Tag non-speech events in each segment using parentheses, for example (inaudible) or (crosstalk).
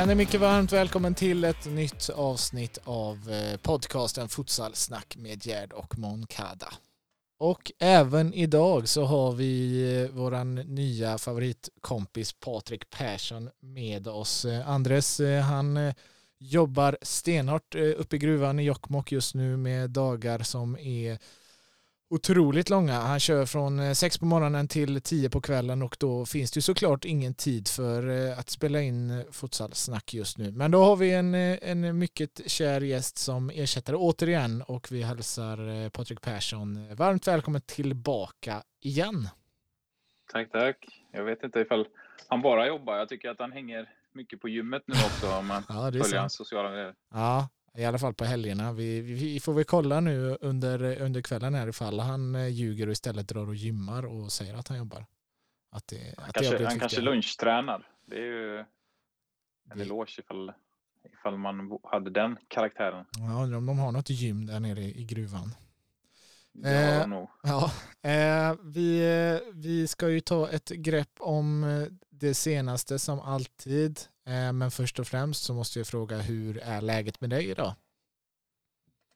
Känner mycket varmt välkommen till ett nytt avsnitt av eh, podcasten podcasten Futsalsnack med Gerd och Moncada. Och även idag så har vi eh, våran nya favoritkompis Patrik Persson med oss. Eh, Andres, han jobbar stenhårt uppe i gruvan i Jokkmokk just nu med dagar som är otroligt långa. Han kör från eh, sex på morgonen till tio på kvällen och då finns det såklart ingen tid för eh, att spela in eh, futsalsnack just nu. Men då har vi en, en mycket kär gäst som ersättare återigen och vi hälsar Patrik Persson varmt välkommen tillbaka igen. Tack, tack. Jag vet inte ifall han bara jobbar. Jag tycker att han hänger mycket på gymmet nu också om man ja, följer hans sociala medier. Ja, i alla fall på helgerna. Vi, vi, får väl kolla nu under, under kvällen här ifall han eh, ljuger och istället drar och gymmar och säger att han jobbar. Att det, han att kanske, han kanske lunchtränar. Det är ju en det... eloge ifall, ifall man hade den karaktären. Jag undrar om de har något gym där nere i gruvan. Eh, ja, eh, vi, vi ska ju ta ett grepp om eh, det senaste som alltid. Eh, men först och främst så måste jag fråga hur är läget med dig idag?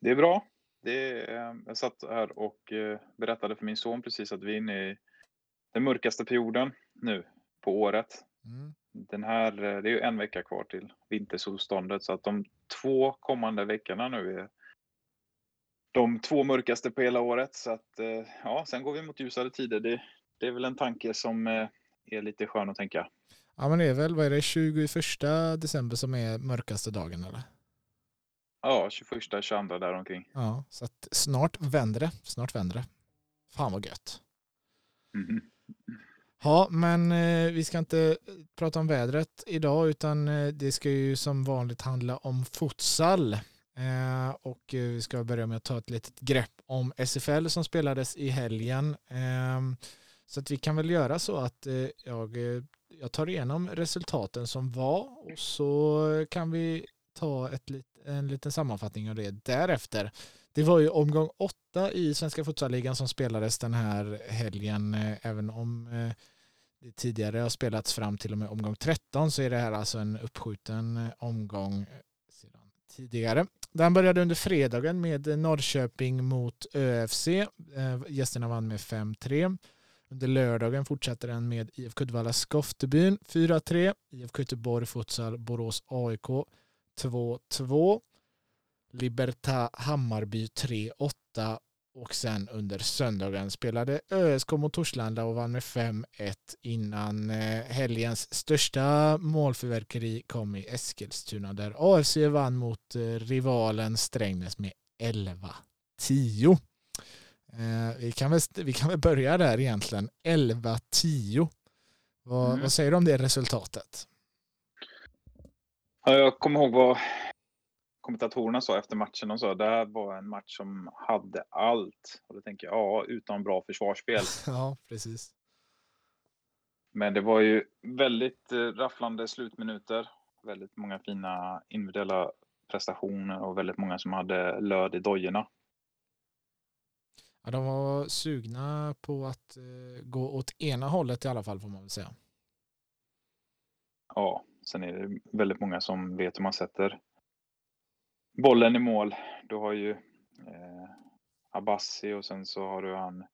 Det är bra. Det är, jag satt här och eh, berättade för min son precis att vi är inne i den mörkaste perioden nu på året. Mm. Den här, eh, det är ju en vecka kvar till vintersolståndet så att de två kommande veckorna nu är de två mörkaste på hela året. Så att ja, sen går vi mot ljusare tider. Det, det är väl en tanke som är lite skön att tänka. Ja men det är väl, vad är det, 21 december som är mörkaste dagen eller? Ja, 21, 22 däromkring. Ja, så att snart vänder det. Snart vänder det. Fan vad gött. Mm. Ja, men eh, vi ska inte prata om vädret idag utan eh, det ska ju som vanligt handla om futsal. Eh, och eh, vi ska börja med att ta ett litet grepp om SFL som spelades i helgen. Så att vi kan väl göra så att eh, jag eh, jag tar igenom resultaten som var och så kan vi ta ett, en liten sammanfattning av det därefter. Det var ju omgång åtta i Svenska futsalligan som spelades den här helgen. Eh, även om eh, det tidigare har spelats fram till och med omgång 13 så är det här alltså en uppskjuten omgång sedan tidigare. Den började under fredagen med Norrköping mot ÖFC. Gästerna vann med 5-3. Under lördagen fortsätter den med IFK Uddevalla Skoftebyn 4-3. IFK Göteborg Futsal Borås AIK 2-2. Liberta Hammarby 3-8 och sen under söndagen spelade ÖSK mot Torslanda och vann med 5-1 innan eh, helgens största målfyrverkeri kom i Eskilstuna där AFC vann mot eh, rivalen Strängnäs med 11-10. Eh, vi, kan väl, vi kan väl börja där egentligen. 11-10. Vad, mm. vad säger du om det resultatet? Ja, jag kommer ihåg vad kommentatorerna sa efter matchen. De sa det här var en match som hade allt. Och då tänker jag, ja, utan bra försvarsspel. (laughs) ja, precis. Men det var ju väldigt eh, rafflande slutminuter. Väldigt många fina individuella prestationer och väldigt många som hade löd i dojorna. Ja, de var sugna på att eh, gå åt ena hållet i alla fall får man väl säga. Ja, sen är det väldigt många som vet hur man sätter bollen i mål. Du har ju eh, Abassi och sen så har du han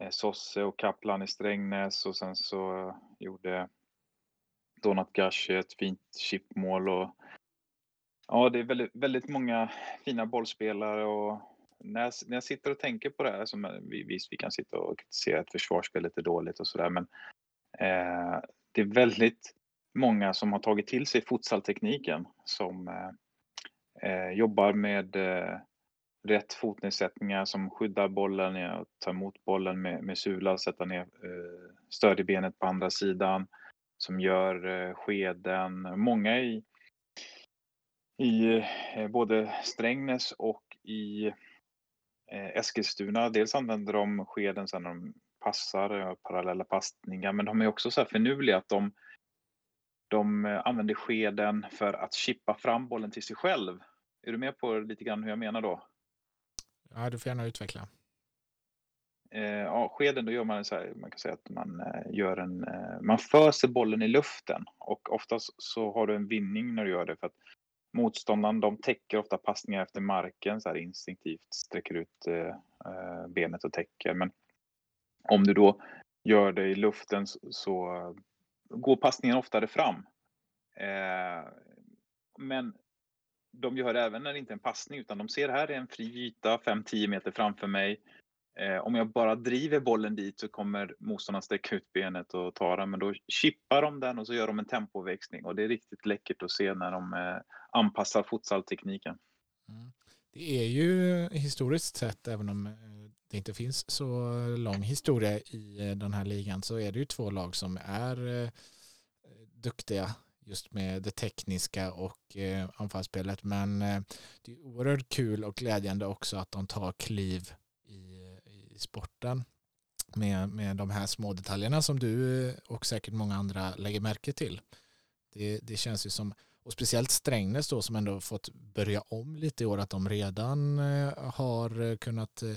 eh, Sosse och Kaplan i Strängnäs och sen så gjorde Donat Gashi ett fint chipmål och ja, det är väldigt, väldigt många fina bollspelare och när jag, när jag sitter och tänker på det här, som eh, visst vi kan sitta och kritisera att försvarsspelet är dåligt och sådär, men eh, det är väldigt många som har tagit till sig futsaltekniken som eh, eh jobbar med eh, rätt fotnedsättningar som skyddar bollen, och tar emot bollen med, med sula, sätta ner eh, stöd i benet på andra sidan, som gör eh, skeden. Många i, i eh, både Strängnäs och i eh, Eskilstuna, dels använder de skeden sen när de passar, parallella passningar, men de är också så här finurliga att de, de eh, använder skeden för att chippa fram bollen till sig själv. Är du med på lite grann hur jag menar då? Ja, du får gärna utveckla. eh, ja, skeden då gör man så här, man kan säga att man eh, gör en, eh, man föser bollen i luften och oftast så har du en vinning när du gör det för att motståndaren de täcker ofta passningar efter marken så här instinktivt sträcker ut eh, eh benet och täcker. Men om du då gör det i luften så, så går passningen oftare fram. Eh, men de gör det även när det inte är en passning utan de ser här är en fri yta 5-10 meter framför mig. Eh, om jag bara driver bollen dit så kommer motståndaren sträcka ut benet och ta den, men då chippar de den och så gör de en tempoväxling och det är riktigt läckert att se när de eh, anpassar futsaltekniken. Mm. Det är ju historiskt sett, även om eh, det inte finns så lång historia i eh, den här ligan, så är det ju två lag som är eh, duktiga just med det tekniska och anfallsspelet. Men det är oerhört kul och glädjande också att de tar kliv i sporten med, med de här små detaljerna som du och säkert många andra lägger märke till. Det, det känns ju som, och speciellt Strängnäs då som ändå fått börja om lite i år, att de redan eh, har eh, kunnat, eh,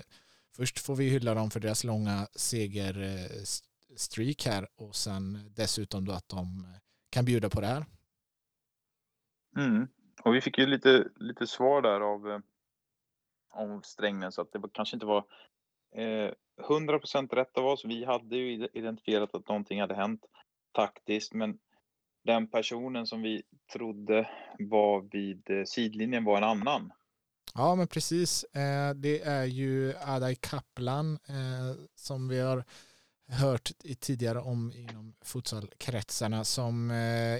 först får vi hylla dem för deras långa segerstreak här och sen dessutom då att de kan bjuda på det här. Mm. Och vi fick ju lite, lite svar där av, om Strängnäs att det kanske inte var Eh, 100% rätt av oss. Vi hade ju identifierat att någonting hade hänt taktiskt, men den personen som vi trodde var vid eh, sidlinjen var en annan. Ja, men precis. Eh, det är ju Adai Kaplan som vi har hört tidigare om inom futsalkretsarna som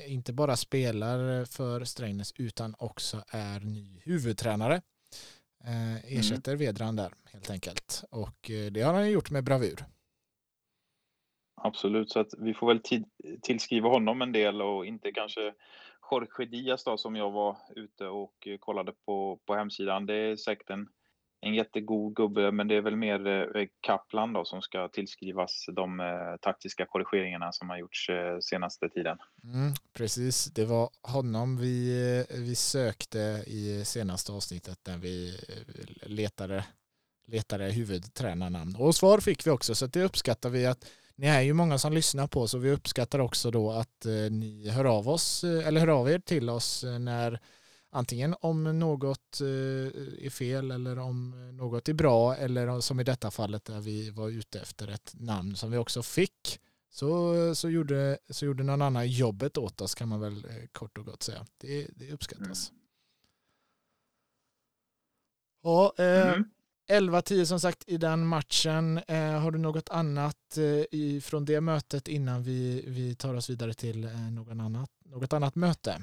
inte bara spelar för Strängnäs utan också är ny huvudtränare. Eh, mm. ersätter mm. Vedran där helt enkelt. Och eh, det har han gjort med bravur. Absolut, så att vi får väl tid, tillskriva honom en del och inte kanske Jorge Diaz då som jag var ute och eh, kollade på, på hemsidan. Det är säkert en en jättegod gubbe, men det är väl mer eh, Kaplan då som ska tillskrivas de eh, taktiska korrigeringarna som har gjorts eh, senaste tiden. Mm, precis, det var honom vi, eh, vi sökte i senaste avsnittet där vi eh, letade, letade huvudtränarnamn. Och svar fick vi också, så det uppskattar vi att ni är ju många som lyssnar på så vi uppskattar också då att ni hör av oss eller hör av er till oss när antingen om något eh, är fel eller om något är bra eller som i detta fallet där vi var ute efter ett namn som vi också fick så, så, gjorde, så gjorde någon annan jobbet åt oss kan man väl eh, kort och gott säga. Det, det uppskattas. Mm. Ja, eh, mm. 11-10 som sagt i den matchen. Eh, har du något annat eh, från det mötet innan vi, vi tar oss vidare till eh, någon annat, något annat möte?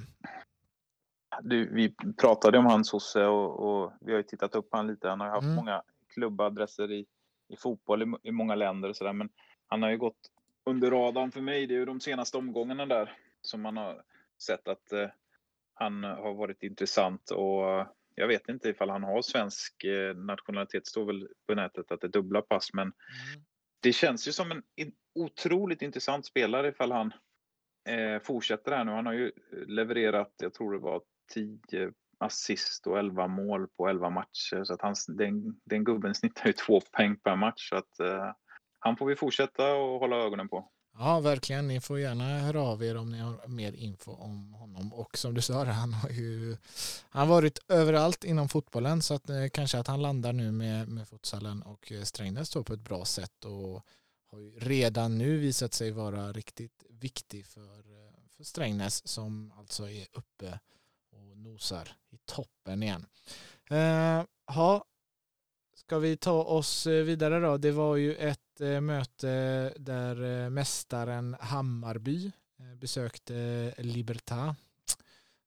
du, vi pratade om hans Sosse och, och, vi har ju tittat upp han lite. Han har haft mm. många klubbadresser i, i fotboll i, i många länder och sådär. Men han har ju gått under radarn för mig. Det är ju de senaste omgångarna där som man har sett att eh, han har varit intressant och jag vet inte ifall han har svensk eh, nationalitet. står väl på nätet att det är dubbla pass, men mm. det känns ju som en, otroligt intressant spelare ifall han eh, fortsätter här nu. Han har ju levererat, jag tror det var 10 assist och 11 mål på 11 matcher. Så att han, den, den gubben snittar ju två poäng per match. Så att, uh, han får vi fortsätta och hålla ögonen på. Ja, verkligen. Ni får gärna höra av er om ni har mer info om honom. Och som du sa, han har ju han varit överallt inom fotbollen så att eh, kanske att han landar nu med, med futsalen och eh, Strängnäs på ett bra sätt och har ju redan nu visat sig vara riktigt viktig för, eh, för Strängnäs som alltså är uppe och nosar i toppen igen. Eh, ha, ska vi ta oss vidare då? Det var ju ett eh, möte där eh, mästaren Hammarby eh, besökte Libertad.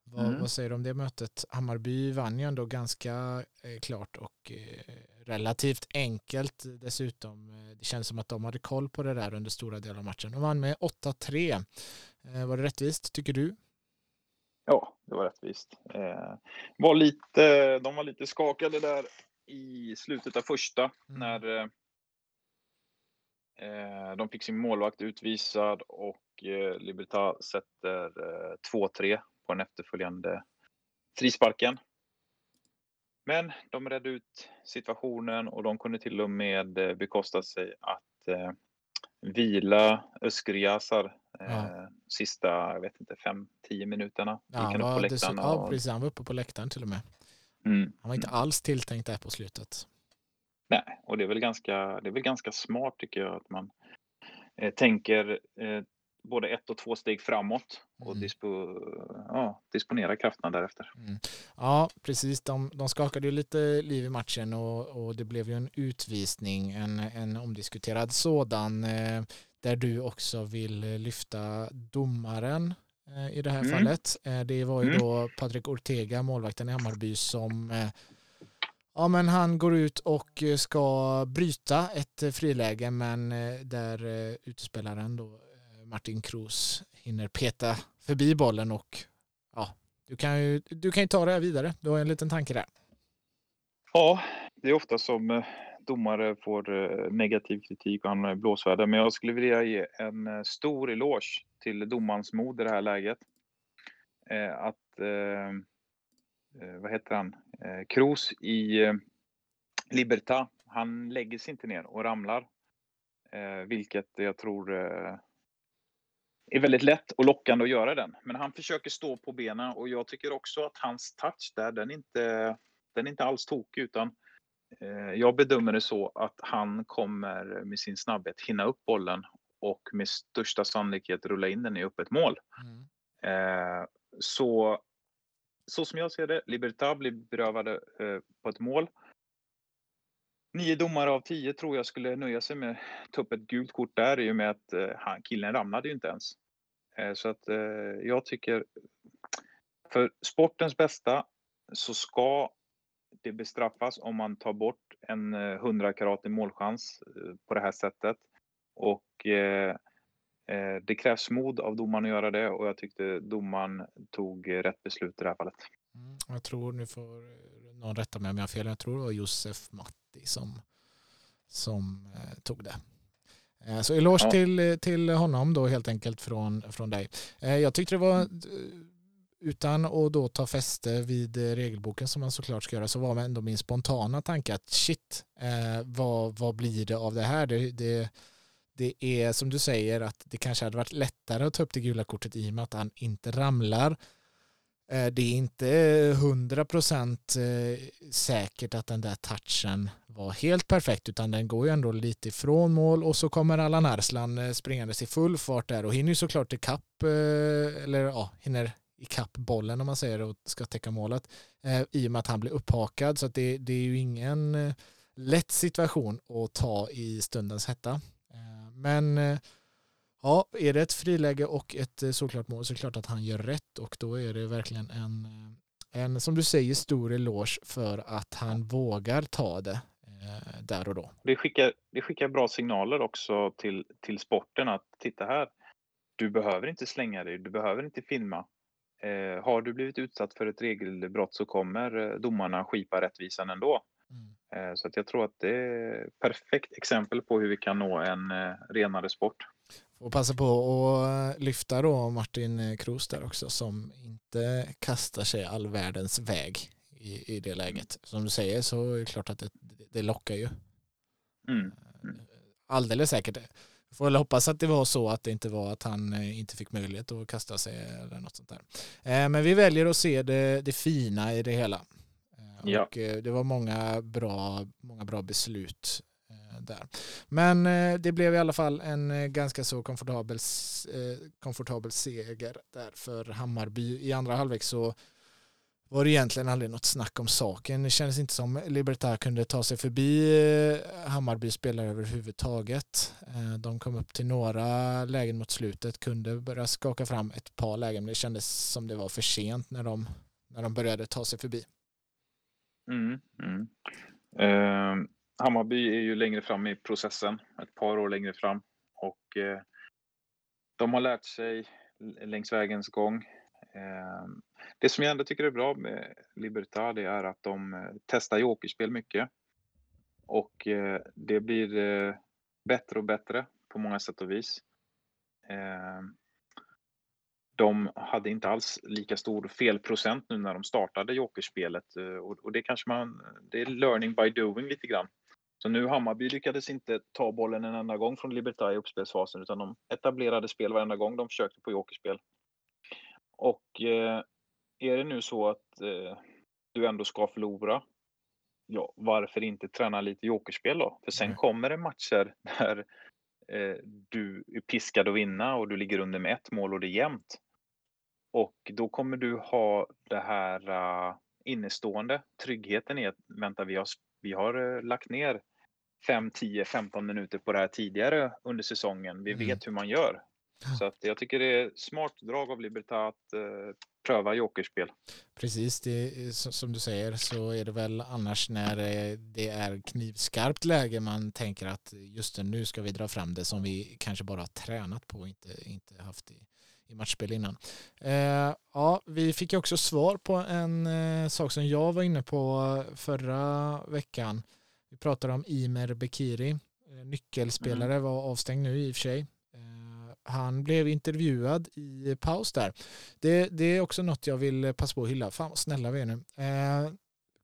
Vad, mm. vad, säger du om det mötet? Hammarby vann ju ändå ganska eh, klart och eh, relativt enkelt dessutom. Det känns som att de hade koll på det där under stora delar av matchen. De vann med 8-3. Var det rättvist tycker du? Ja, det var rättvist. Eh, var lite, de var lite skakade där i slutet av första mm. när eh, de fick sin målvakt utvisad och eh, Libertad sätter eh, 2-3 på den efterföljande frisparken. Men de redde ut situationen och de kunde till och med eh, bekosta sig att eh, vila Öskriasar eh, ja. sista, jag vet inte, fem, tio minuterna. Ja, han var, det, och... ja, precis, han var uppe på läktaren till och med. Mm. Han var inte alls tilltänkt där på slutet. Nej, och det är väl ganska, det är väl ganska smart tycker jag att man eh, tänker eh, både ett och två steg framåt och mm. dispo, ja, disponera krafterna därefter. Mm. Ja, precis. De, de skakade ju lite liv i matchen och, och det blev ju en utvisning, en, en omdiskuterad sådan, eh, där du också vill lyfta domaren eh, i det här mm. fallet. Eh, det var ju mm. då Patrik Ortega, målvakten i Hammarby, som eh, Ja, men han går ut och ska bryta ett friläge, men eh, där eh, utespelaren då Martin Kroos hinner peta förbi bollen och ja, du kan ju, du kan ju ta det här vidare. Du har en liten tanke där. Ja, det är ofta som eh, domare får eh, negativ kritik och han eh, är blåsvärd, Men jag skulle vilja ge en eh, stor eloge till domarens mod i det här läget. Att, vad heter han, Kroos i Liberta, han lägger sig inte ner och ramlar. Vilket jag tror är väldigt lätt och lockande att göra den. Men han försöker stå på benen och jag tycker också att hans touch där, den är inte, den är inte alls tokig utan jag bedömer det så att han kommer med sin snabbhet hinna upp bollen och med största sannolikhet rulla in den i öppet mål. Mm. Eh, så, så som jag ser det, Libertad blir berövade eh, på ett mål. Nio domare av tio tror jag skulle nöja sig med att ta upp ett gult kort där i och med att eh, han, killen ramlade ju inte ens. Eh, så att eh, jag tycker, för sportens bästa så ska det bestraffas om man tar bort en 100 karat i målchans på det här sättet. Och det krävs mod av domaren att göra det och jag tyckte domaren tog rätt beslut i det här fallet. Mm, jag tror, nu får någon rätta mig om jag har fel, jag tror det var Josef Matti som, som tog det. Eh, så eloge ja. till, till honom då helt enkelt från, från dig. Eh, jag tyckte det var eh, utan att då ta fäste vid eh, regelboken som man såklart ska göra så var ändå min spontana tanke att shit, eh, vad, vad blir det av det här? Det, det, det är som du säger att det kanske hade varit lättare att ta upp det gula kortet i och med att han inte ramlar. Eh, det är inte hundra procent säkert att den där touchen var helt perfekt utan den går ju ändå lite ifrån mål och så kommer Allan Arslan springandes i full fart där och hinner ju såklart ikapp eh, eller ja, hinner ikapp bollen om man säger det och ska täcka målet eh, i och med att han blir upphakad så att det, det är ju ingen eh, lätt situation att ta i stundens hetta. Eh, men eh, ja, är det ett friläge och ett såklart mål så är det klart att han gör rätt och då är det verkligen en, en som du säger, stor eloge för att han vågar ta det eh, där och då. Det skickar, det skickar bra signaler också till, till sporten att titta här, du behöver inte slänga dig, du behöver inte filma. Eh, har du blivit utsatt för ett regelbrott så kommer eh, domarna skipa rättvisan ändå. Mm. Eh, så att jag tror att det är ett perfekt exempel på hur vi kan nå en eh, renare sport. Och passa på att lyfta då Martin Kroos där också som inte kastar sig all världens väg i, i det läget. Som du säger så är det klart att det, det lockar ju. Mm. Mm. Alldeles säkert. Jag får väl hoppas att det var så att det inte var att han eh, inte fick möjlighet att kasta sig eller något sånt där. Eh, men vi väljer att se det, det fina i det hela. Eh, ja. Och det var många bra, många bra beslut där. Men det blev i alla fall en ganska så komfortabel, komfortabel seger där för Hammarby. I andra halvlek så var det egentligen aldrig något snack om saken. Det kändes inte som Libertad kunde ta sig förbi eh, Hammarby spelare överhuvudtaget. Eh, de kom upp till några lägen mot slutet, kunde börja skaka fram ett par lägen, men det kändes som det var för sent när de, när de började ta sig förbi. Mm, mm. Eh, Hammarby är ju längre fram i processen, ett par år längre fram och eh, de har lärt sig längs vägens gång. Ehm, det som jag ändå tycker är bra med Libertad är att de eh, testar jokerspel mycket. Och eh, det blir eh, bättre och bättre på många sätt och vis. Ehm, de hade inte alls lika stor felprocent nu när de startade jokerspelet och, det kanske man, det är learning by doing lite grann. Så nu Hammarby lyckades inte ta bollen en enda gång från Libertad i uppspelsfasen utan de etablerade spel varenda gång de försökte på jokerspel. Och eh, är det nu så att eh, du ändå ska förlora, ja, varför inte träna lite jokerspel då? För sen mm. kommer det matcher där eh, du är piskad att vinna och du ligger under med ett mål och det är jämnt. Och då kommer du ha det här uh, innestående tryggheten i att vänta, vi har, vi har uh, lagt ner 5, 10, 15 minuter på det här tidigare under säsongen. Vi mm. vet hur man gör. Så att jag tycker det är smart drag av Libertad att uh, pröva jokerspel. Precis, det, som du säger så är det väl annars när det är knivskarpt läge man tänker att just nu ska vi dra fram det som vi kanske bara har tränat på och inte, inte haft i, i matchspel innan. Eh, ja, vi fick ju också svar på en eh, sak som jag var inne på förra veckan. Vi pratade om Imer Bekiri. Eh, nyckelspelare mm. var avstängd nu i och för sig han blev intervjuad i paus där. Det, det, är också något jag vill passa på att hylla. Fan vad snälla vi är nu. Eh,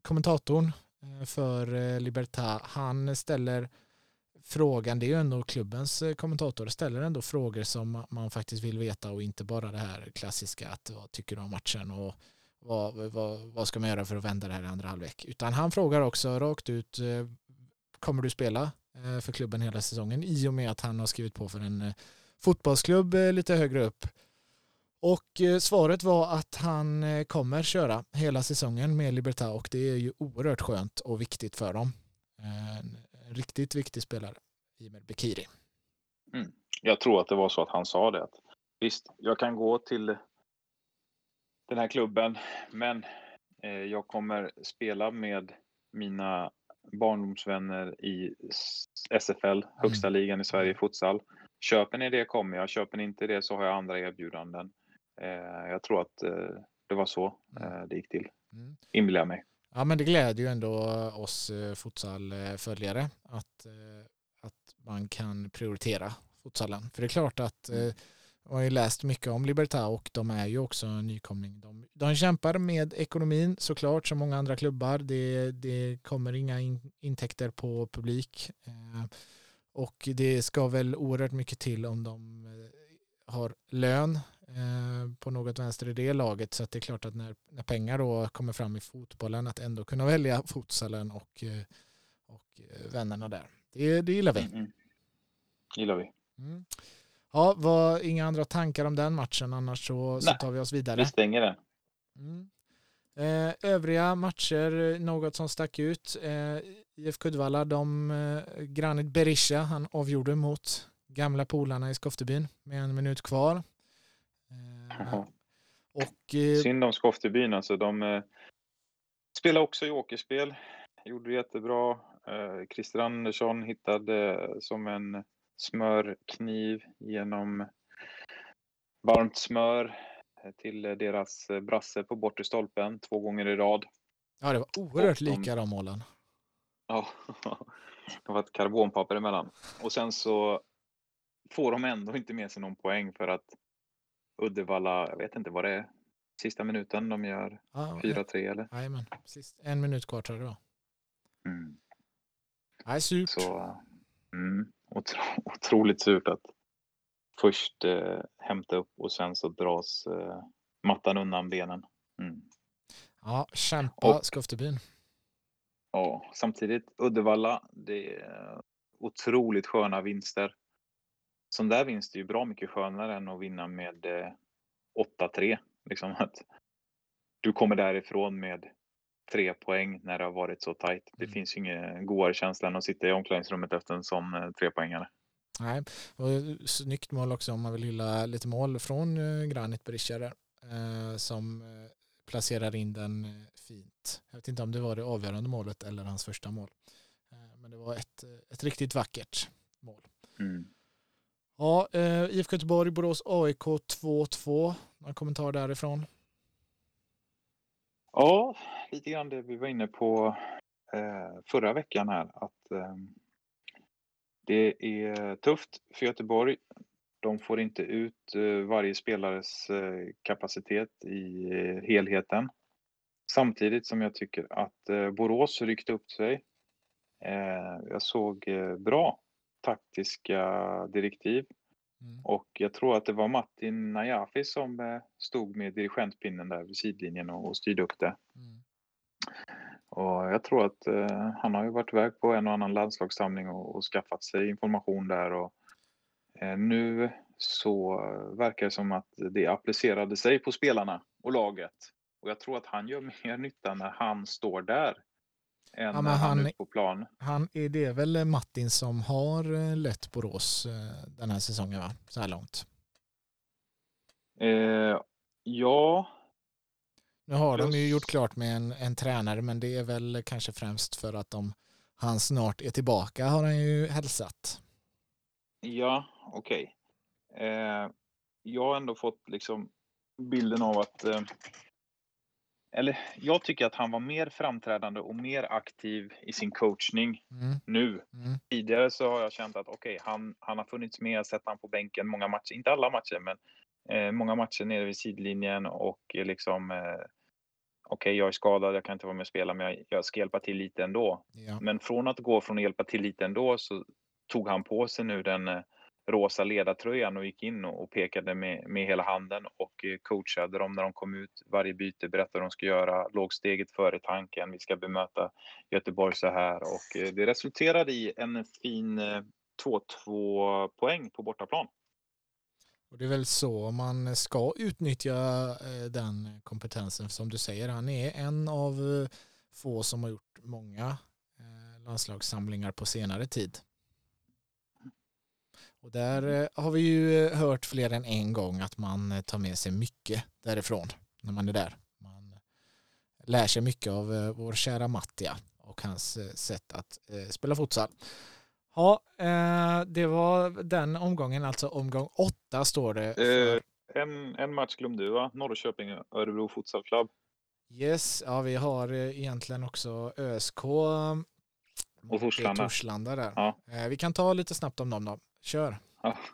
kommentatorn eh, för eh, Libertad, han ställer frågan, det är ju ändå klubbens eh, kommentator, ställer ändå frågor som man faktiskt vill veta och inte bara det här klassiska att vad tycker du om matchen och vad, vad, vad ska man göra för att vända det här i andra halvlek. Utan han frågar också rakt ut, eh, kommer du spela för klubben hela säsongen i och med att han har skrivit på för en fotbollsklubb eh, lite högre upp. Och eh, svaret var att han eh, kommer köra hela säsongen med Libertad och det är ju oerhört skönt och viktigt för dem. En riktigt viktig spelare, Imer Bekiri. Mm. Jag tror att det var så att han sa det. Att, visst, jag kan gå till den här klubben, men jag kommer spela med mina barndomsvänner i SFL, högsta mm. ligan i Sverige, futsal. Köper ni det kommer jag, köper ni inte det så har jag andra erbjudanden. Eh, jag tror att eh, det var så mm. eh, det gick till, mm. inbillar jag mig. Ja men det gläder ju ändå oss futsalföljare att, att man kan prioritera futsalen. För det är klart att mm. jag har ju läst mycket om Libertad och de är ju också en nykomling. De, de kämpar med ekonomin såklart som många andra klubbar. Det, det kommer inga in, intäkter på publik. Och det ska väl oerhört mycket till om de eh, har lön eh, på något vänster i det laget. Så det är klart att när, när pengar då kommer fram i fotbollen att ändå kunna välja futsalen och, eh, och vännerna där. Det, det gillar vi. Mm. gillar vi. Mm. Ja, var inga andra tankar om den matchen annars så, så tar vi oss vidare. Vi stänger den. Mm. Övriga matcher, något som stack ut. IFK Uddevalla, de, eh, Granit Berisha, han avgjorde mot gamla polarna i Skoftebyn med en minut kvar. Eh, och, eh, Synd om Skoftebyn alltså. De eh, spelar också jokerspel. Gjorde det jättebra. Eh, Christer Andersson hittade som en smörkniv genom varmt smör till deras brasse på bortre stolpen två gånger i rad. Ja, det var oerhört lika de målen. Ja, (laughs) det var ett karbonpapper emellan. Och sen så får de ändå inte med sig någon poäng för att Uddevalla, jag vet inte vad det är, sista minuten de gör ja, 4-3 eller? Jajamän, en minut kvar tror jag det var. Mm. Nej, surt. Så, mm, otro, otroligt surt att först eh, hämta upp och sen så dras eh, mattan undan benen. Mm. Ja, kämpa Skoftebyn. Ja, samtidigt Uddevalla, det är otroligt sköna vinster. Sån där vinst är ju bra mycket skönare än att vinna med 8-3. Eh, liksom att du kommer därifrån med tre poäng när det har varit så tajt. Det mm. finns ju ingen godare känsla än att sitta i omklädningsrummet efter en sån eh, trepoängare. Nej, och snyggt mål också om man vill hylla lite mål från eh, Granit Berisha där, som placerar in den eh, fint. Jag vet inte om det var det avgörande målet eller hans första mål. Eh, men det var ett, eh, ett riktigt vackert mål. Mm. Ja, IFK Göteborg, Borås AIK 2-2. Någon kommentar därifrån? Ja, lite grann det vi var inne på förra veckan här. Att det är tufft för Göteborg. de får inte ut varje spelares kapacitet i helheten. Samtidigt som jag tycker att Borås ryckte upp sig. Jag såg bra taktiska direktiv. Mm. Och jag tror att det var Martin Najafi som stod med dirigentpinnen där vid sidlinjen och styrde upp det. Mm. Och jag tror att eh, han har ju varit iväg på en och annan landslagssamling och, och skaffat sig information där. Och, eh, nu så verkar det som att det applicerade sig på spelarna och laget. Och jag tror att han gör (laughs) mer nytta när han står där än ja, när han, är på plan. Han, är det väl Martin som har eh, lett Borås eh, den här säsongen va? så här långt? Eh, ja, nu har Plus... de ju gjort klart med en, en tränare men det är väl kanske främst för att de, han snart är tillbaka har han ju hälsat. Ja, okej. Okay. Eh, jag har ändå fått liksom bilden av att eh, eller jag tycker att han var mer framträdande och mer aktiv i sin coachning mm. nu. Mm. Tidigare så har jag känt att okej, okay, han, han har funnits med, sett han på bänken många matcher, inte alla matcher, men många matcher nere vid sidlinjen och liksom eh, okej, okay, jag är skadad, jag kan inte vara med och spela, men jag, jag ska hjälpa till lite ändå. Ja. Men från att gå från att hjälpa till lite ändå så tog han på sig nu den eh, rosa ledartröjan och gick in och pekade med, med hela handen och eh, coachade dem när de kom ut. Varje byte berättade vad de ska göra, låg steget före tanken. Vi ska bemöta Göteborg så här och eh, det resulterade i en fin 2-2 poäng på bortaplan. Och det är väl så man ska utnyttja eh, den kompetensen. Som du säger, han är en av eh, få som har gjort många eh, landslagssamlingar på senare tid. Och där har vi ju hört fler än en gång att man tar med sig mycket därifrån när man är där. Man lär sig mycket av vår kära Mattia och hans sätt att spela futsal. Ja, eh, det var den omgången, alltså omgång åtta står det. För... Eh, en, en match glömde du va? Norrköping, Örebro Futsal Club. Yes, ja vi har eh, egentligen också ÖSK och Torslanda. Torslanda där. Ja. Vi kan ta lite snabbt om dem då. Kör. Ja. (laughs)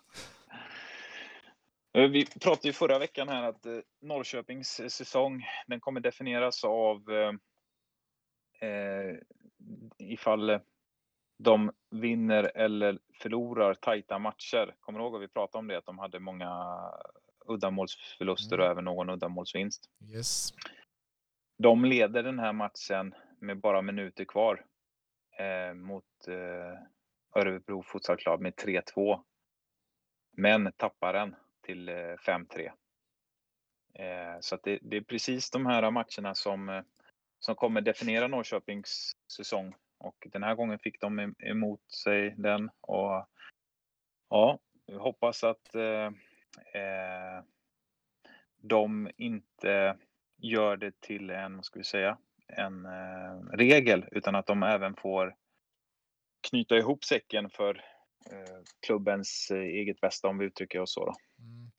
Vi pratade ju förra veckan här att Norrköpings säsong, den kommer definieras av eh, ifall de vinner eller förlorar tajta matcher. Kommer du ihåg att vi pratade om det? Att de hade många uddamålsförluster mm. och även någon uddamålsvinst. Yes. De leder den här matchen med bara minuter kvar eh, mot eh, Örebro Futsal med 3-2. Men tappar den till eh, 5-3. Eh, så det, det, är precis de här matcherna som, eh, som kommer definiera Norrköpings säsong och den här gången fick de emot sig den och ja, vi hoppas att eh, eh, de inte gör det till en, vad ska vi säga, en eh, regel utan att de även får knyta ihop säcken för eh, klubbens eh, eget bästa om vi uttrycker oss så. Då. Mm.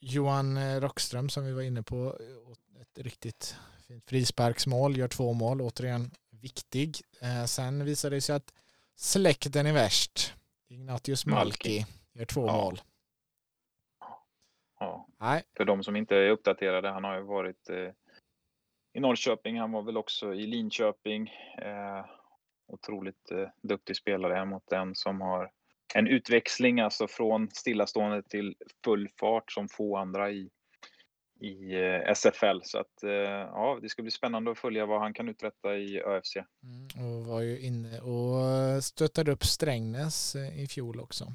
Johan eh, Rockström som vi var inne på, eh, ett riktigt fint frisparksmål, gör två mål, återigen viktig. Eh, sen visade det sig att släkten är värst. Ignatius Malki gör två ja. mål. Ja. Nej. För de som inte är uppdaterade, han har ju varit eh, i Norrköping, han var väl också i Linköping. Eh, otroligt eh, duktig spelare mot en som har en utväxling alltså från stillastående till full fart som få andra i, i eh, SFL. Så att eh, ja, det ska bli spännande att följa vad han kan uträtta i ÖFC. Mm, och var ju inne och stöttade upp Strängnäs eh, i fjol också.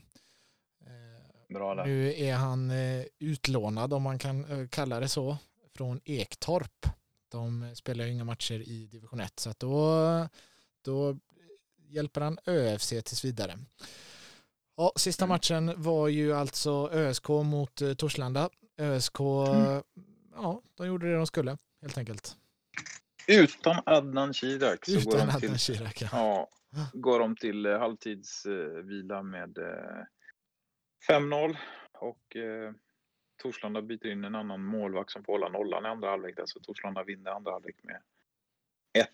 Bra där. Nu är han utlånad, om man kan kalla det så, från Ektorp. De spelar ju inga matcher i division 1, så att då, då hjälper han ÖFC tills vidare. Ja, sista mm. matchen var ju alltså ÖSK mot Torslanda. ÖSK, mm. ja, de gjorde det de skulle helt enkelt. Utan Adnan Kirak. Utan går de Adnan till, Kirak, ja. ja. Går de till eh, halvtidsvila med 5-0 eh, och eh, Torslanda byter in en annan målvakt som får hålla nollan i andra halvlek. Så Torslanda vinner andra halvlek med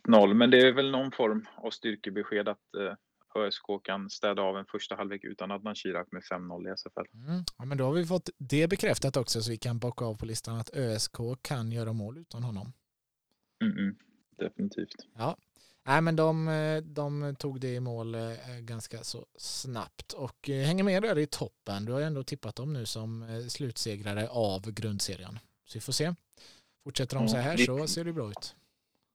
1-0. Men det är väl någon form av styrkebesked att, ÖSK kan städa av en första halvlek utan Adnan Shirak med 5-0 i SFL. Mm. Ja, men då har vi fått det bekräftat också så vi kan bocka av på listan att ÖSK kan göra mål utan honom. Mm -mm. Definitivt. Ja, Nej, men de, de tog det i mål eh, ganska så snabbt och eh, hänger med där i toppen. Du har ändå tippat dem nu som eh, slutsegrare av grundserien. Så vi får se. Fortsätter de så här så ser det bra ut.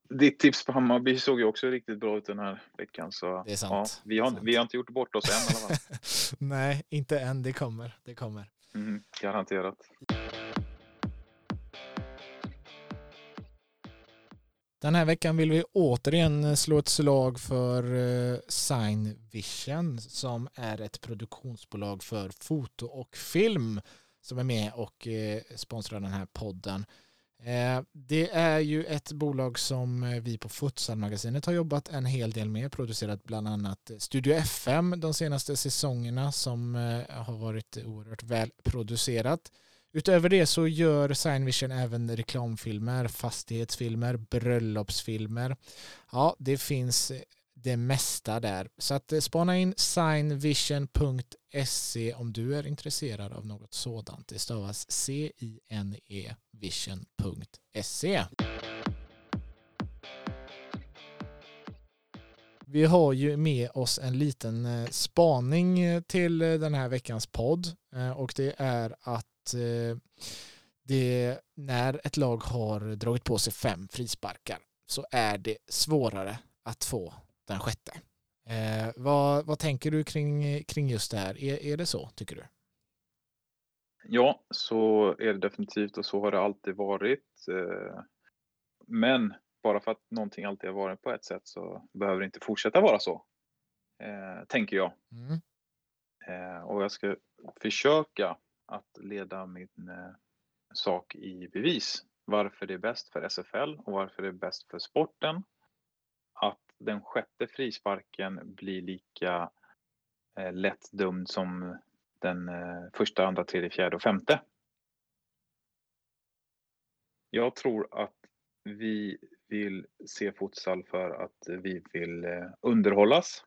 Ditt tips på Hammarby såg ju också riktigt bra ut den här veckan. Så, det är sant. Ja, vi, har, sant. vi har inte gjort bort oss än i alla fall. (laughs) Nej, inte än. Det kommer. Det kommer. Mm, garanterat. Den här veckan vill vi återigen slå ett slag för eh, Sign Vision som är ett produktionsbolag för foto och film som är med och eh, sponsrar den här podden. Eh, det är ju ett bolag som eh, vi på Futsal-magasinet har jobbat en hel del med, producerat bland annat Studio FM de senaste säsongerna som eh, har varit oerhört väl producerat. Utöver det så gör Signvision även reklamfilmer, fastighetsfilmer, bröllopsfilmer. Ja, det finns det mesta där. Så att eh, spana in signvision.se om du är intresserad av något sådant. Det stavas C-I-N-E vision.se. Vi har ju med oss en liten eh, spaning eh, till den här veckans podd och det är att det, när ett lag har dragit på sig fem frisparkar så är det svårare att få den sjätte. Eh, vad, vad tänker du kring, kring just det här? Är, är det så, tycker du? Ja, så är det definitivt och så har det alltid varit. Eh, men bara för att någonting alltid har varit på ett sätt så behöver det inte fortsätta vara så. Eh, tänker jag. Mm. Eh, och jag ska försöka att leda min eh, sak i bevis. Varför det är bäst för SFL och varför det är bäst för sporten. Att den sjätte frisparken blir lika eh, lätt dömd som den eh, första, andra, tredje, fjärde och femte. Jag tror att vi vill se futsal för att vi vill eh, underhållas.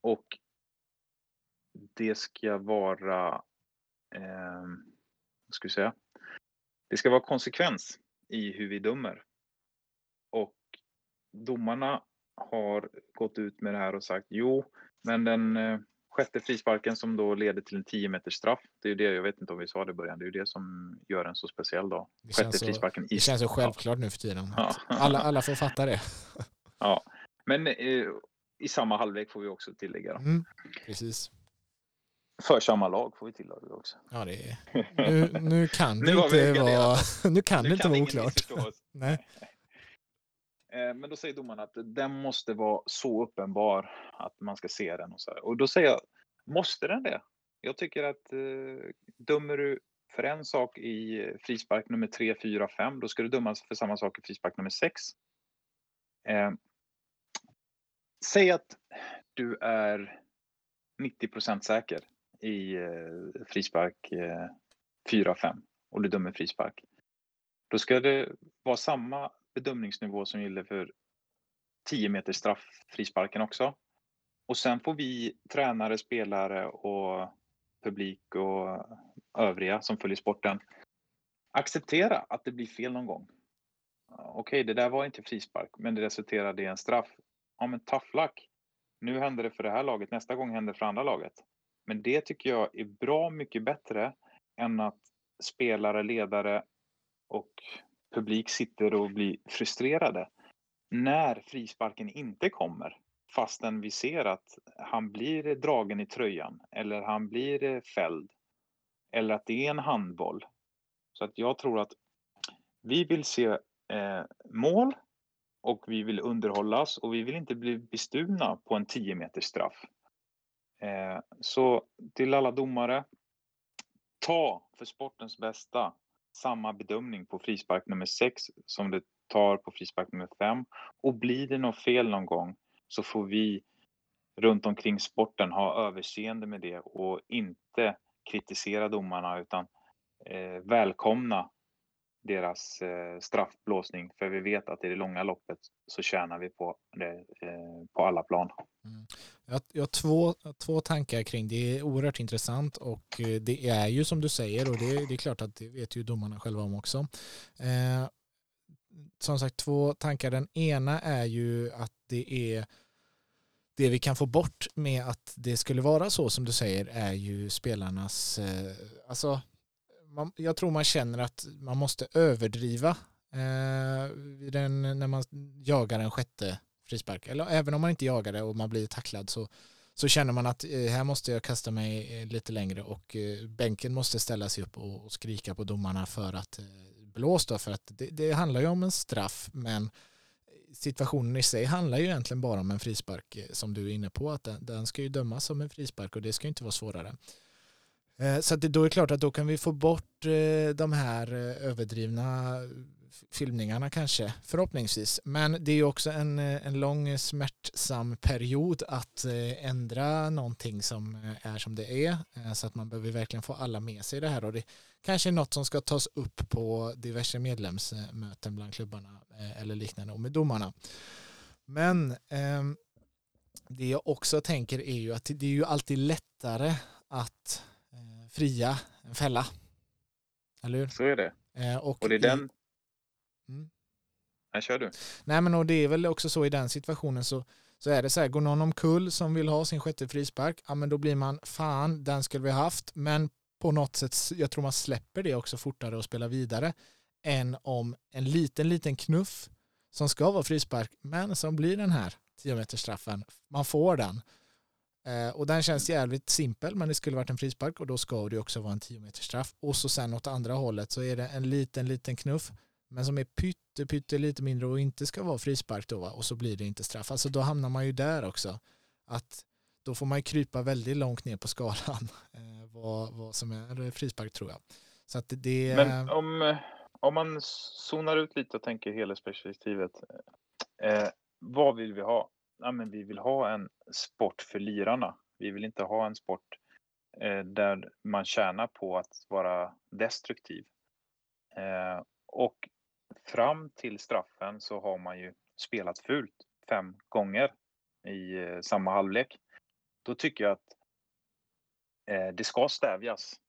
Och det ska vara eh, vad ska vi säga? Det ska vara konsekvens i hur vi dömer. Och domarna har gått ut med det här och sagt jo, men den eh, sjätte frisparken som då leder till en 10 meters straff. Det är det, jag vet inte om vi sa det i början, det är ju det som gör den så speciell då. Det sjätte så, frisparken. Det känns så självklart nu för tiden. Ja. Alla, alla får fatta det. (laughs) ja, men eh, i samma halvlek får vi också tillägga. Mm, precis. För samma lag får vi tillägga också. Ja, det är... nu, nu kan (laughs) det inte vara, (laughs) nu kan nu det inte vara oklart. Nej. Eh, men då säger domaren att den måste vara så uppenbar att man ska se den. Och, så här. och då säger jag, måste den det? Jag tycker att eh, dömer du för en sak i eh, frispark nummer 3, 4, 5, då ska du dömas för samma sak i frispark nummer 6. Eh, säg att du är 90% säker i eh, frispark eh, 4-5 och du dömer frispark. Då ska det vara samma bedömningsnivå som gäller för 10 meters straff frisparken också. Och sen får vi tränare, spelare och publik och övriga som följer sporten acceptera att det blir fel någon gång. Okej, okay, det där var inte frispark, men det resulterade i en straff. Ja, men tough luck. Nu händer det för det här laget, nästa gång händer det för andra laget. Men det tycker jag är bra mycket bättre än att spelare, ledare och publik sitter och blir frustrerade när frisparken inte kommer fastän vi ser att han blir dragen i tröjan eller han blir eh, fälld eller att det är en handboll. Så att jag tror att vi vill se eh, mål och vi vill underhållas och vi vill inte bli bestulna på en 10 meters straff. Eh, så till alla domare, ta för sportens bästa samma bedömning på frispark nummer 6 som det tar på frispark nummer 5. Och blir det något fel någon gång så får vi runt omkring sporten ha överseende med det och inte kritisera domarna utan eh, välkomna deras eh, straffblåsning. För vi vet att i det långa loppet så tjänar vi på det eh, på alla plan. Mm. Jag, jag har två, två tankar kring det. Det är oerhört intressant och eh, det är ju som du säger och det, det är klart att det vet ju domarna själva om också. Eh, som sagt två tankar. Den ena är ju att det är det vi kan få bort med att det skulle vara så som du säger är ju spelarnas, eh, alltså man, jag tror man känner att man måste överdriva eh, den, när man jagar en sjätte frispark. Eller även om man inte jagar det och man blir tacklad så, så känner man att eh, här måste jag kasta mig eh, lite längre och eh, bänken måste ställa sig upp och, och skrika på domarna för att eh, blås då, för att det, det handlar ju om en straff men situationen i sig handlar ju egentligen bara om en frispark eh, som du är inne på att den, den ska ju dömas som en frispark och det ska inte vara svårare. Eh, så det, då är det klart att då kan vi få bort eh, de här eh, överdrivna filmningarna kanske, förhoppningsvis. Men det är ju också en, en lång smärtsam period att ändra någonting som är som det är. Så att man behöver verkligen få alla med sig i det här och det kanske är något som ska tas upp på diverse medlemsmöten bland klubbarna eller liknande och med domarna. Men eh, det jag också tänker är ju att det är ju alltid lättare att fria en fälla. Eller hur? Så är det. Eh, och, och, det är den... Mm. Nej, kör du. Nej, men och det är väl också så i den situationen så, så är det så här, går någon omkull som vill ha sin sjätte frispark, ja men då blir man, fan, den skulle vi haft, men på något sätt, jag tror man släpper det också fortare och spelar vidare än om en liten, liten knuff som ska vara frispark, men som blir den här 10 meters straffen, man får den och den känns jävligt simpel men det skulle varit en frispark och då ska det också vara en 10 meters straff. Och så sen åt andra hållet så är det en liten, liten knuff men som är pytte, pytte lite mindre och inte ska vara frispark då och så blir det inte straff. Alltså då hamnar man ju där också. Att då får man ju krypa väldigt långt ner på skalan (laughs) eh, vad, vad som är frispark tror jag. Så att det, Men om, om man zonar ut lite och tänker helhetsperspektivet. Eh, vad vill vi ha? Ja, men vi vill ha en sport för lirarna. Vi vill inte ha en sport eh, där man tjänar på att vara destruktiv. Eh, och fram till straffen så har man ju spelat fult fem gånger i eh, samma halvlek. Då tycker jag att eh, det ska stävjas.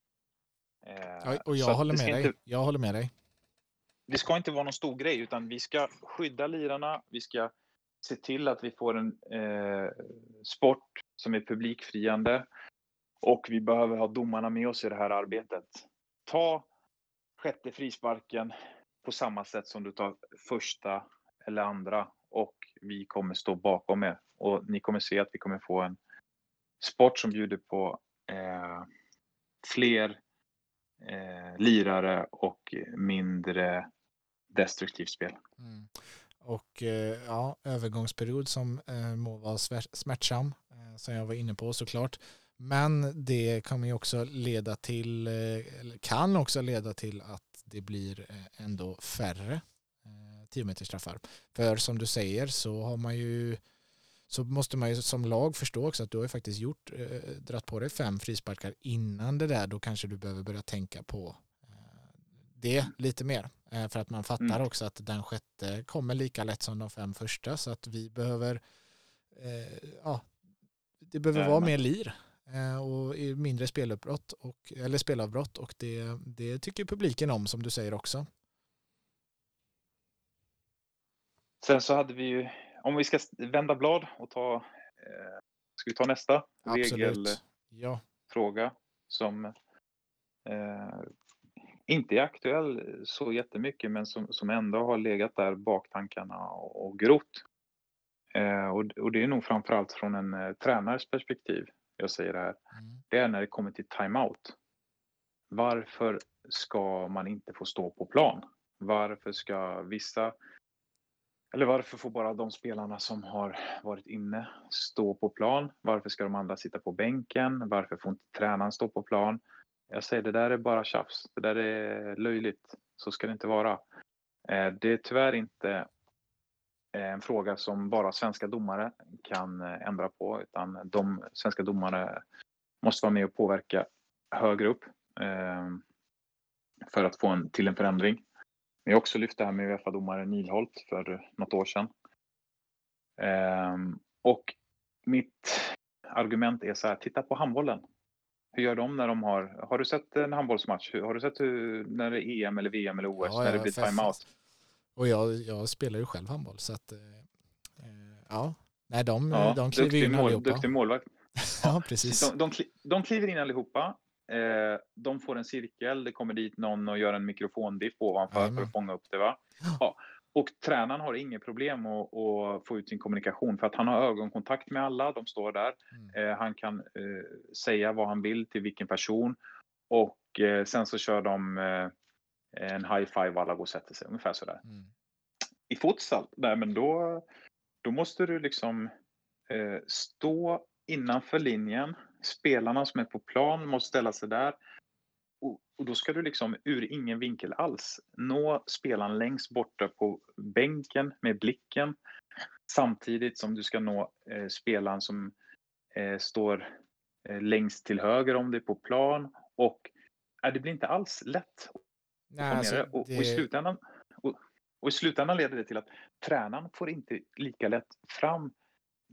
Ja, och jag håller med dig. Inte, jag håller med dig. Det ska inte vara någon stor grej utan vi ska skydda lirarna. Vi ska se till att vi får en eh, sport som är publikfriande och vi behöver ha domarna med oss i det här arbetet. Ta sjätte frisparken på samma sätt som du tar första eller andra och vi kommer stå bakom er och ni kommer se att vi kommer få en sport som bjuder på eh, fler eh, lirare och mindre destruktivt spel. Mm. Och eh, ja, övergångsperiod som eh, må vara smärtsam, eh, som jag var inne på såklart. Men det kommer ju också leda till, kan också leda till att det blir ändå färre 10 meters straffar. För som du säger så har man ju så måste man ju som lag förstå också att du har ju faktiskt gjort, dratt på dig fem frisparkar innan det där, då kanske du behöver börja tänka på det lite mer. Eh, för att man fattar mm. också att den sjätte kommer lika lätt som de fem första så att vi behöver, eh, ja, det behöver ja, vara mer lir eh, och mindre speluppbrott och, eller spelavbrott och det, det tycker publiken om som du säger också. Sen så hade vi ju, om vi ska vända blad och ta, eh, ska vi ta nästa regelfråga ja. som eh, inte är aktuell så jättemycket men som, som ändå har legat där baktankarna och, och grott. Eh, och, och, det är nog framförallt från en eh, tränares perspektiv jag säger det här. Mm. Det är när det kommer till timeout. Varför ska man inte få stå på plan? Varför ska vissa eller varför får bara de spelarna som har varit inne stå på plan? Varför ska de andra sitta på bänken? Varför får inte tränaren stå på plan? Jag säger det där är bara tjafs. Det där är löjligt. Så ska det inte vara. Eh, det är tyvärr inte eh, en fråga som bara svenska domare kan eh, ändra på utan de svenska domare måste vara med och påverka högre upp för att få en, till en förändring. Vi har också lyft det här med Uefa-domaren Nilholt för något år sedan. Och mitt argument är så här, titta på handbollen. Hur gör de när de har, har du sett en handbollsmatch? Har du sett hur, när det är EM eller VM eller OS, Ja, när det blir för- timeout? Och jag, jag spelar ju själv handboll så att eh, eh, ja, nej de, Ja, de kliver in mål, allihopa. duktig målvakt. Ja, precis. De, de, de kliver in allihopa. Eh, de får en cirkel, det kommer dit någon och gör en mikrofondipp ovanför för Jajamän. att fånga upp det. Va? Ja. Och tränaren har inget problem att, att få ut sin kommunikation för att han har ögonkontakt med alla, de står där. Mm. Eh, han kan eh, säga vad han vill till vilken person och eh, sen så kör de eh, en high five och alla går och sätter sig, ungefär sådär. Mm. I futsal, nej men då, då måste du liksom eh, stå innanför linjen. Spelarna som är på plan måste ställa sig där. Och, då ska du liksom ur ingen vinkel alls nå spelaren längst borta på bänken med blicken. Samtidigt som du ska nå eh, spelaren som eh, står eh, längst till höger om dig på plan. Och eh, det blir inte alls lätt Nej, alltså, det. Och, och, i slutändan, och, och i slutändan leder det till att tränaren får inte lika lätt fram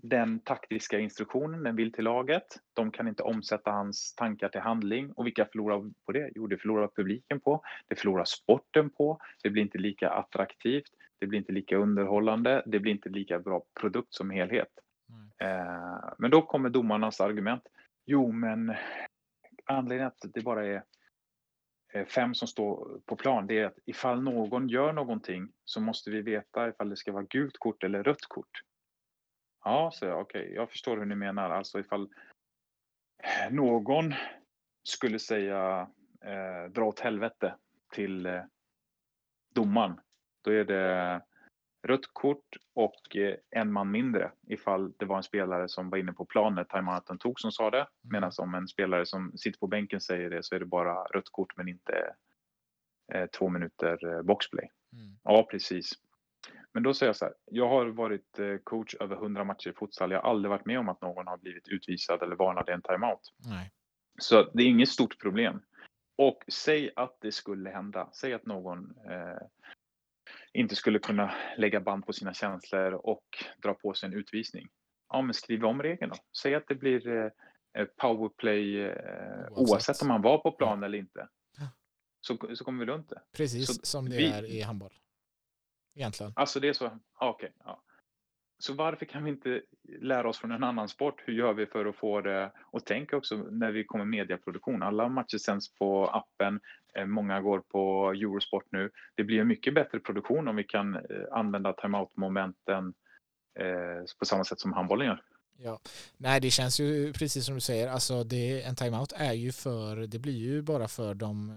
den taktiska instruktionen den vill till laget. De kan inte omsätta hans tankar till handling. Och vilka förlorar på det? Jo, det förlorar publiken på. Det förlorar sporten på. Det blir inte lika attraktivt. Det blir inte lika underhållande. Det blir inte lika bra produkt som helhet. Eh, men då kommer domarnas argument. Jo, men anledningen att det bara är fem som står på plan, det är att ifall någon gör någonting så måste vi veta ifall det ska vara gult kort eller rött kort. Ja, så jag, okej, jag förstår hur ni menar. Alltså ifall någon skulle säga eh, dra åt helvete till eh, domaren, då är det rött kort och eh, en man mindre ifall det var en spelare som var inne på planen, timeouten tog som sa det. Medan om en spelare som sitter på bänken säger det så är det bara rött kort men inte eh, två minuter eh, boxplay. Mm. Ja, precis. Men då säger jag så här, jag har varit eh, coach över 100 matcher i futsal. Jag har aldrig varit med om att någon har blivit utvisad eller varnad i en timeout. Nej. Så det är inget stort problem. Och säg att det skulle hända. Säg att någon eh, inte skulle kunna lägga band på sina känslor och dra på sig en utvisning. Ja, men skriv om regeln då. Säg att det blir eh, powerplay eh, Oavsett. oavsett. om man var på plan eller inte. Ja. Så, så kommer vi runt det. Precis Så som det vi- är i handboll. Egentligen. Alltså det är så, ja, okej. ja. Så varför kan vi inte lära oss från en annan sport? Hur gör vi för att få det? Och tänk också när vi kommer mediaproduktion. Alla matcher sänds på appen. Eh, många går på Eurosport nu. Det blir en mycket bättre produktion om vi kan eh, använda timeout-momenten eh, på samma sätt som handbollen gör. Ja. Nej, det känns ju precis som du säger. Alltså det, en timeout är ju för, det blir ju bara för de,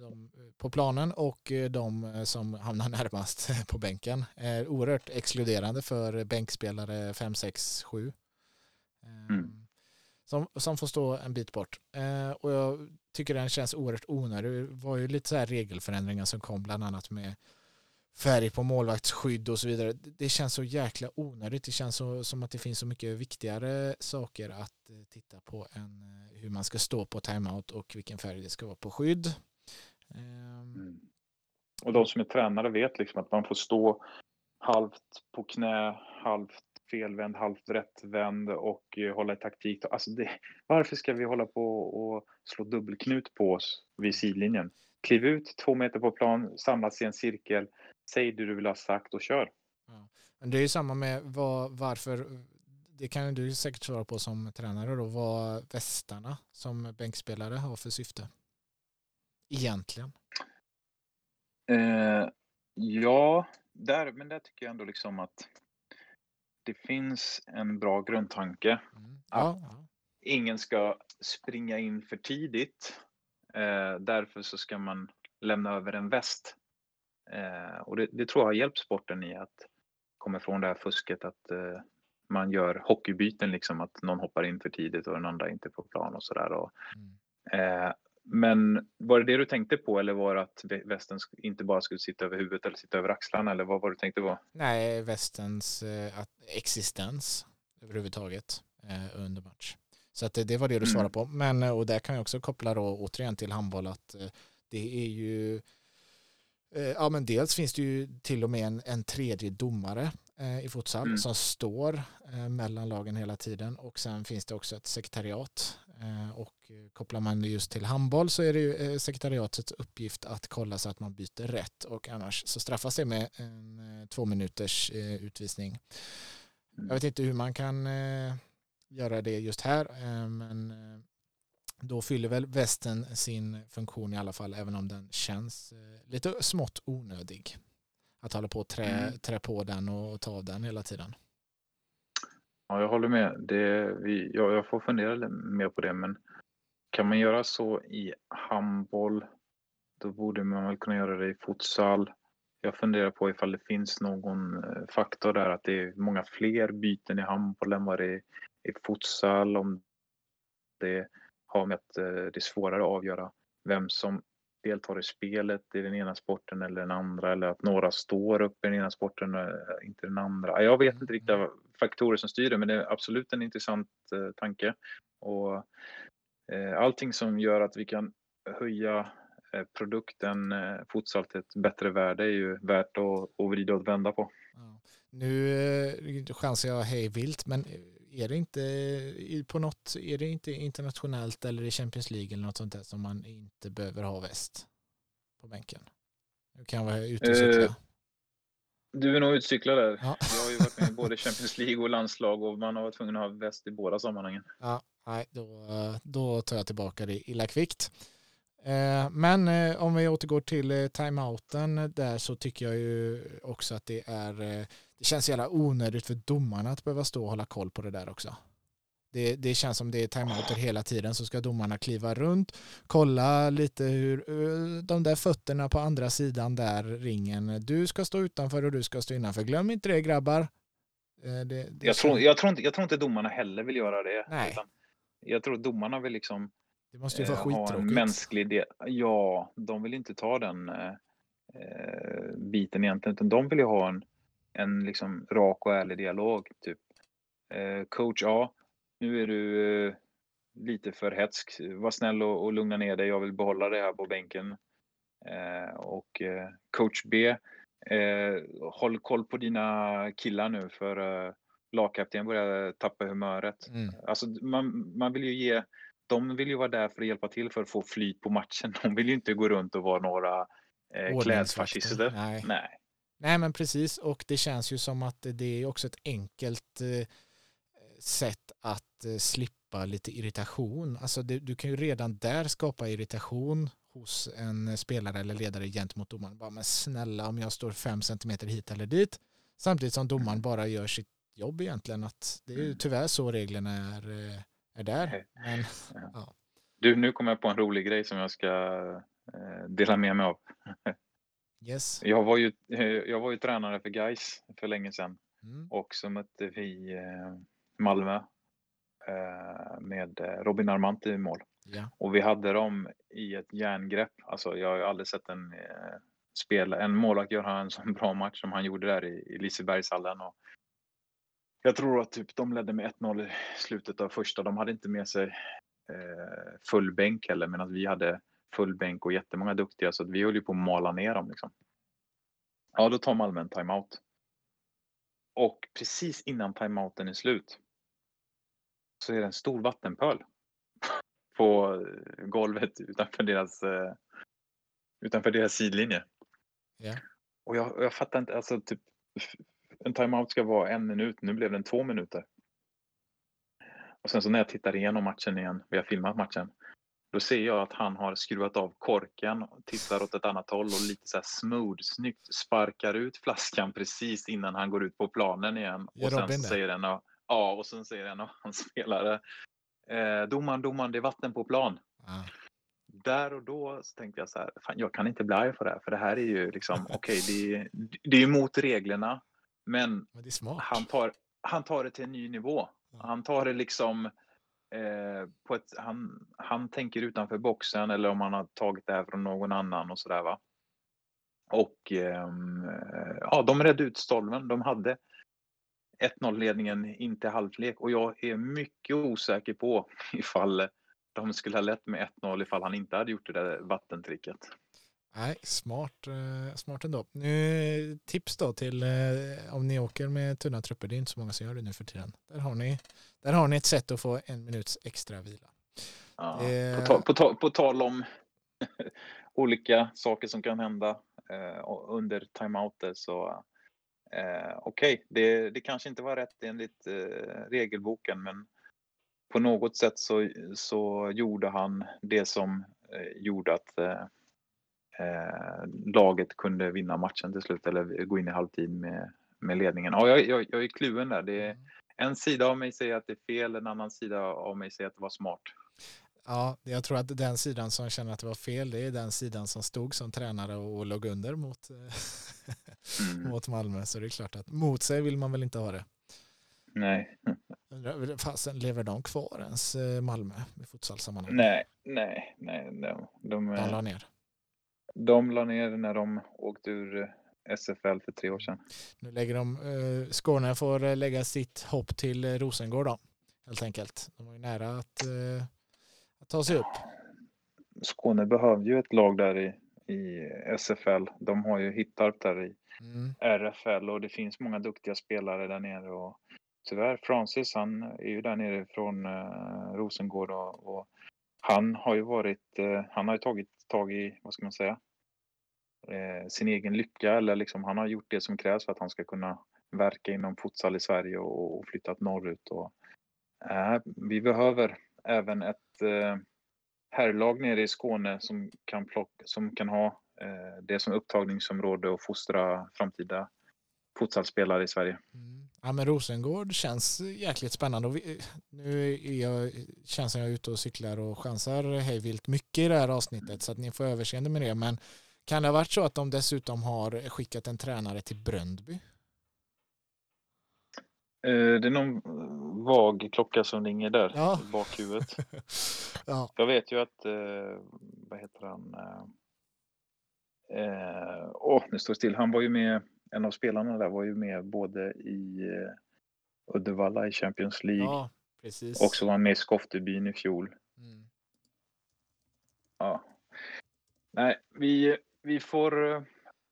de på planen och de som hamnar (laughs) närmast på bänken. Är oerhört exkluderande för bänkspelare 5, 6, 7. Mm. Som, som får stå en bit bort. Eh, och jag tycker den känns oerhört onödig. Det var ju lite så här regelförändringar som kom bland annat med färg på målvaktsskydd och så vidare. Det känns så jäkla onödigt. Det känns så, som att det finns så mycket viktigare saker att eh, titta på än eh, hur man ska stå på timeout och vilken färg det ska vara på skydd. Ehm. Mm. Och de som är tränare vet liksom att man får stå halvt på knä, halvt felvänd, halvt rättvänd och eh, hålla i taktik. Alltså det, varför ska vi hålla på och slå dubbelknut på oss vid sidlinjen? Kliv ut två meter på plan, samlas i en cirkel, säg det du vill ha sagt och kör. Men det är ju samma med vad, varför, det kan du säkert svara på som tränare då, vad västarna som bänkspelare har för syfte. Egentligen. Eh, ja, där, men där tycker jag ändå liksom att det finns en bra grundtanke. Mm. Ja, ja. ingen ska springa in för tidigt. Eh, därför så ska man lämna över en väst. Eh, och det, det tror jag har hjälpt sporten i att komma ifrån det här fusket att eh, man gör hockeybyten, liksom att någon hoppar in för tidigt och den andra inte på plan och sådär. Mm. eh, men var det det du tänkte på eller var det att vä- västen inte bara skulle sitta över huvudet eller sitta över axlarna eller vad var det du tänkte på? Nej, västens eh, existens överhuvudtaget eh, under match. Så att det, det var det du Mm. svarade på. Men, eh, och där kan jag också koppla då återigen till handboll att det är ju ja, men dels finns det ju till och med en, en tredje domare eh, i futsal mm. som står eh, mellan lagen hela tiden och sen finns det också ett sekretariat eh, och kopplar man det just till handboll så är det ju eh, sekretariatets uppgift att kolla så att man byter rätt och annars så straffas det med en eh, två minuters utvisning. Jag vet inte hur man kan göra det just här men då fyller väl västen sin funktion i alla fall, även om den känns eh, lite smått onödig. Att hålla på och trä, mm. trä på den och ta av den hela tiden. Ja, jag håller med. Det, vi, ja, jag får fundera lite mer på det, men kan man göra så i handboll, då borde man väl kunna göra det i futsal. Jag funderar på ifall det finns någon eh, faktor där, att det är många fler byten i handboll än vad det är i futsal. Om det har med att eh, det är svårare att avgöra vem som deltar i spelet i den ena sporten eller den andra eller att några står upp i den ena sporten och eh, inte den andra. Jag vet inte riktigt mm. faktorer som styr det men det är absolut en intressant eh, tanke. Och allting som gör att vi kan höja produkten futsal till ett bättre värde är ju värt att, att vrida och vända på. Ja. Nu chansar jag hej vilt men är det inte på något, är det inte internationellt eller i Champions League eller något sånt där som man inte behöver ha väst på bänken? Nu kan jag vara ute och cykla. Uh, du är nog utcyklad där. Ja. Jag har ju varit med i både Champions League och landslag och man har varit tvungen att ha väst i båda sammanhangen. Ja, nej, då, då tar jag tillbaka det illa kvickt. Eh, men eh, om vi återgår till timeouten där så tycker jag ju också att det är det känns jävla onödigt för domarna att behöva stå och hålla koll på det där också. Det, det känns som det är timeouter hela tiden så ska domarna kliva runt, kolla lite hur eh, de där fötterna på andra sidan där ringen, du ska stå utanför och du ska stå innanför. Glöm inte det grabbar. Eh, det, det jag, tror, jag, tror inte, jag tror inte domarna heller vill göra det. Nej. jag tror domarna vill liksom det måste ju vara eh, ha en mänsklig del. Ja, de vill inte ta den eh, biten egentligen, utan de vill ju ha en en liksom rak och ärlig dialog. Typ eh, coach A, nu är du eh, lite för hetsk. Var snäll och, och, lugna ner dig. Jag vill behålla det här på bänken. Eh, och eh, coach B, eh, håll koll på dina killar nu för eh, lagkapten börjar tappa humöret. Mm. Alltså man, man vill ju ge de vill ju vara där för att hjälpa till för att få flyt på matchen. (laughs) De vill ju inte gå runt och vara några eh, klädfascister. Nej. Nej. Nej men precis och det känns ju som att det är också ett enkelt eh, sätt att eh, slippa lite irritation. Alltså det, du kan ju redan där skapa irritation hos en spelare eller ledare gentemot domaren. Bara men snälla om jag står fem centimeter hit eller dit samtidigt som domaren bara gör sitt jobb egentligen. Att det är ju mm. tyvärr så reglerna är, eh, är där. Men, (laughs) ja. Du, nu kommer jag på en rolig grej som jag ska dela med mig av. (laughs) Yes. Jag, var ju, eh, jag var ju tränare för Guys för länge sedan mm. och så mötte vi eh, Malmö eh, med Robin Armant i mål. Ja. Och vi hade dem i ett järngrepp. Alltså jag har ju aldrig sett en, en målvakt göra en sån (laughs) bra match som han gjorde där i, i Lisebergshallen. Och jag tror att typ de ledde med 1-0 i slutet av första. De hade inte med sig eh, full bänk heller medan vi hade full bänk och jättemånga duktiga så att vi höll ju på att mala ner dem. Liksom. Ja, då tar Malmö en timeout. Och precis innan timeouten är slut så är det en stor vattenpöl (laughs) på golvet utanför deras, eh, utanför deras sidlinje. Yeah. Och jag, jag fattar inte, alltså typ en timeout ska vara en minut, nu blev den två minuter. Och sen så när jag tittar igenom matchen igen, vi har filmat matchen, då ser jag att han har skruvat av korken, tittar åt ett annat håll och lite så här smooth, snyggt sparkar ut flaskan precis innan han går ut på planen igen. Och sen säger en av, ja, och sen säger en av (laughs) hans spelare, eh, domaren, domaren, det är vatten på plan. Ah. Där och då tänkte jag så här, fan, jag kan inte bli arg för det här, för det här är ju liksom, (laughs) okej, okay, det, det är emot reglerna, men, men han, tar, han tar det till en ny nivå. Han tar det liksom Eh, på ett, han, han tänker utanför boxen eller om han har tagit det här från någon annan och sådär va. Och eh, ja, de redde ut stolven. De hade 1-0 ledningen in till halvlek och jag är mycket osäker på (laughs) ifall de skulle ha lett med 1-0 ifall han inte hade gjort det där vattentricket. Nej, smart, eh, smart ändå. Nu, tips då till eh, om ni åker med tunna trupper, det är inte så många som gör det nu för tiden. Där har ni, där har ni ett sätt att få en minuts extra vila. Ja, eh, på, tal, på, tal, på tal om (laughs) olika saker som kan hända eh, under timeouter så eh, okej, okay, det, det kanske inte var rätt enligt eh, regelboken men på något sätt så, så gjorde han det som eh, gjorde att eh, eh, laget kunde vinna matchen till slut eller gå in i halvtid med, med ledningen. Ja, jag, jag, jag är kluven där. Det är, mm. en sida av mig säger att det är fel, en annan sida av mig säger att det var smart. Ja, jag tror att den sidan som känner att det var fel, det är den sidan som stod som tränare och låg under mot, mm. (laughs) mot Malmö. Så det är klart att mot sig vill man väl inte ha det. Nej. Fasen, lever de kvar ens eh, Malmö i futsalsammanhang? Nej, nej, nej. De, de, de la ner. De la ner när de åkte ur eh, SFL för tre år sedan. Nu lägger de, eh, Skåne får lägga sitt hopp till Rosengård då, helt enkelt. De var ju nära att, att ta sig upp. Skåne behöver ju ett lag där i, i SFL. De har ju Hittarp där i mm. RFL och det finns många duktiga spelare där nere. Och tyvärr, Francis han är ju där nere från Rosengård och, och, han har ju varit, han har ju tagit tag i, vad ska man säga, eh, sin egen lycka eller liksom han har gjort det som krävs för att han ska kunna verka inom futsal i Sverige och, och flyttat norrut. Och, eh, vi behöver även ett eh, herrlag nere i Skåne som kan, plocka, som kan ha eh, det som upptagningsområde och fostra framtida futsalspelare i Sverige. Mm. Ja, men Rosengård känns jäkligt spännande. Och vi, nu är jag, känns som jag är ute och cyklar och chansar hejvilt mycket i det här avsnittet så att ni får överseende med det. Men kan det ha varit så att de dessutom har skickat en tränare till Bröndby? Eh, det är någon vag klocka som ringer där ja. i bakhuvudet. (laughs) ja. Jag vet ju att, eh, vad heter han? Eh, åh, nu står det still. Han var ju med en av spelarna där var ju med både i eh, Uddevalla i Champions League ja, precis. och så var han med i Skoftebyn i fjol. Mm. Ja. Nej, vi, vi får eh,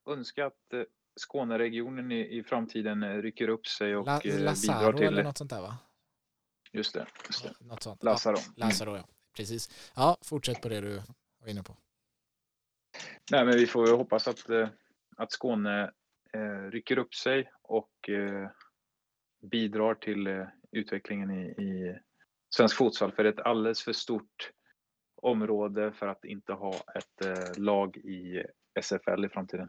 önska att eh, Skåneregionen i, i framtiden rycker upp sig och La, bidrar till... eller något sånt där va? Just det. Just det. Något sånt. Lazaro. Ja, Lazaro, ja. Precis. Ja, fortsätt på det du var inne på. Nej, men vi får hoppas att, att Skåne Eh, rycker upp sig och eh, bidrar till eh, utvecklingen i, i svensk futsal. För det är ett alldeles för stort område för att inte ha ett eh, lag i SFL i framtiden.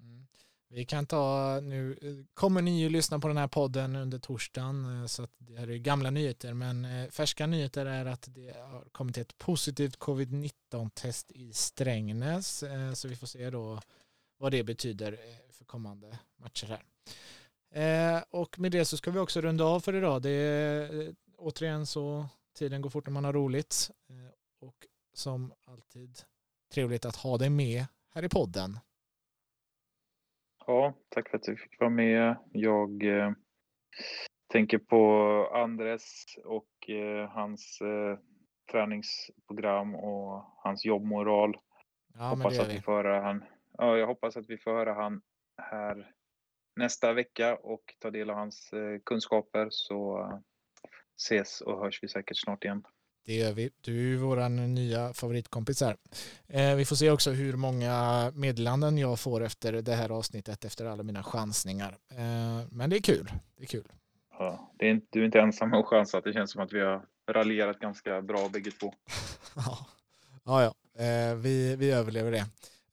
Mm. Vi kan ta nu, kommer ni ju lyssna på den här podden under torsdagen eh, så att det här är gamla nyheter men eh, färska nyheter är att det har kommit ett positivt covid-19 test i Strängnäs så vi får se då vad det betyder eh, för kommande matcher här. Eh, och med det så ska vi också runda av för idag. Det är eh, återigen så tiden går fort när man har roligt och som alltid trevligt att ha dig med här i podden. Ja, tack för att du fick vara med. Jag eh, tänker på Andres och hans träningsprogram och hans jobbmoral. Ja, Hoppas att vi får höra han ja, jag hoppas att vi får höra han här nästa vecka och ta del av hans eh, kunskaper så eh, ses och hörs vi säkert snart igen. Det gör vi. Du är vår nya favoritkompis här. Eh, vi får se också hur många meddelanden jag får efter det här avsnittet efter alla mina chansningar. Eh, men det är kul. Det är kul. Ja, det är inte, du är inte ensam med att chansa. Det känns som att vi har raljerat ganska bra bägge två. (laughs) ja, ja, ja. Eh, vi, vi överlever det.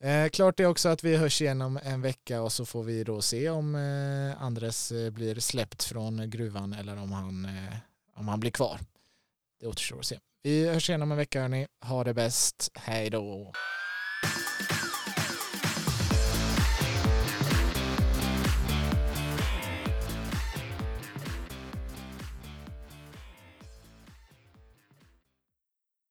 Eh, klart är också att vi hörs igen om en vecka och så får vi då se om eh, Andres eh, blir släppt från gruvan eller om han, eh, om han blir kvar. Det återstår att se. Vi hörs igen om en vecka hörni. Ha det bäst. Hej då.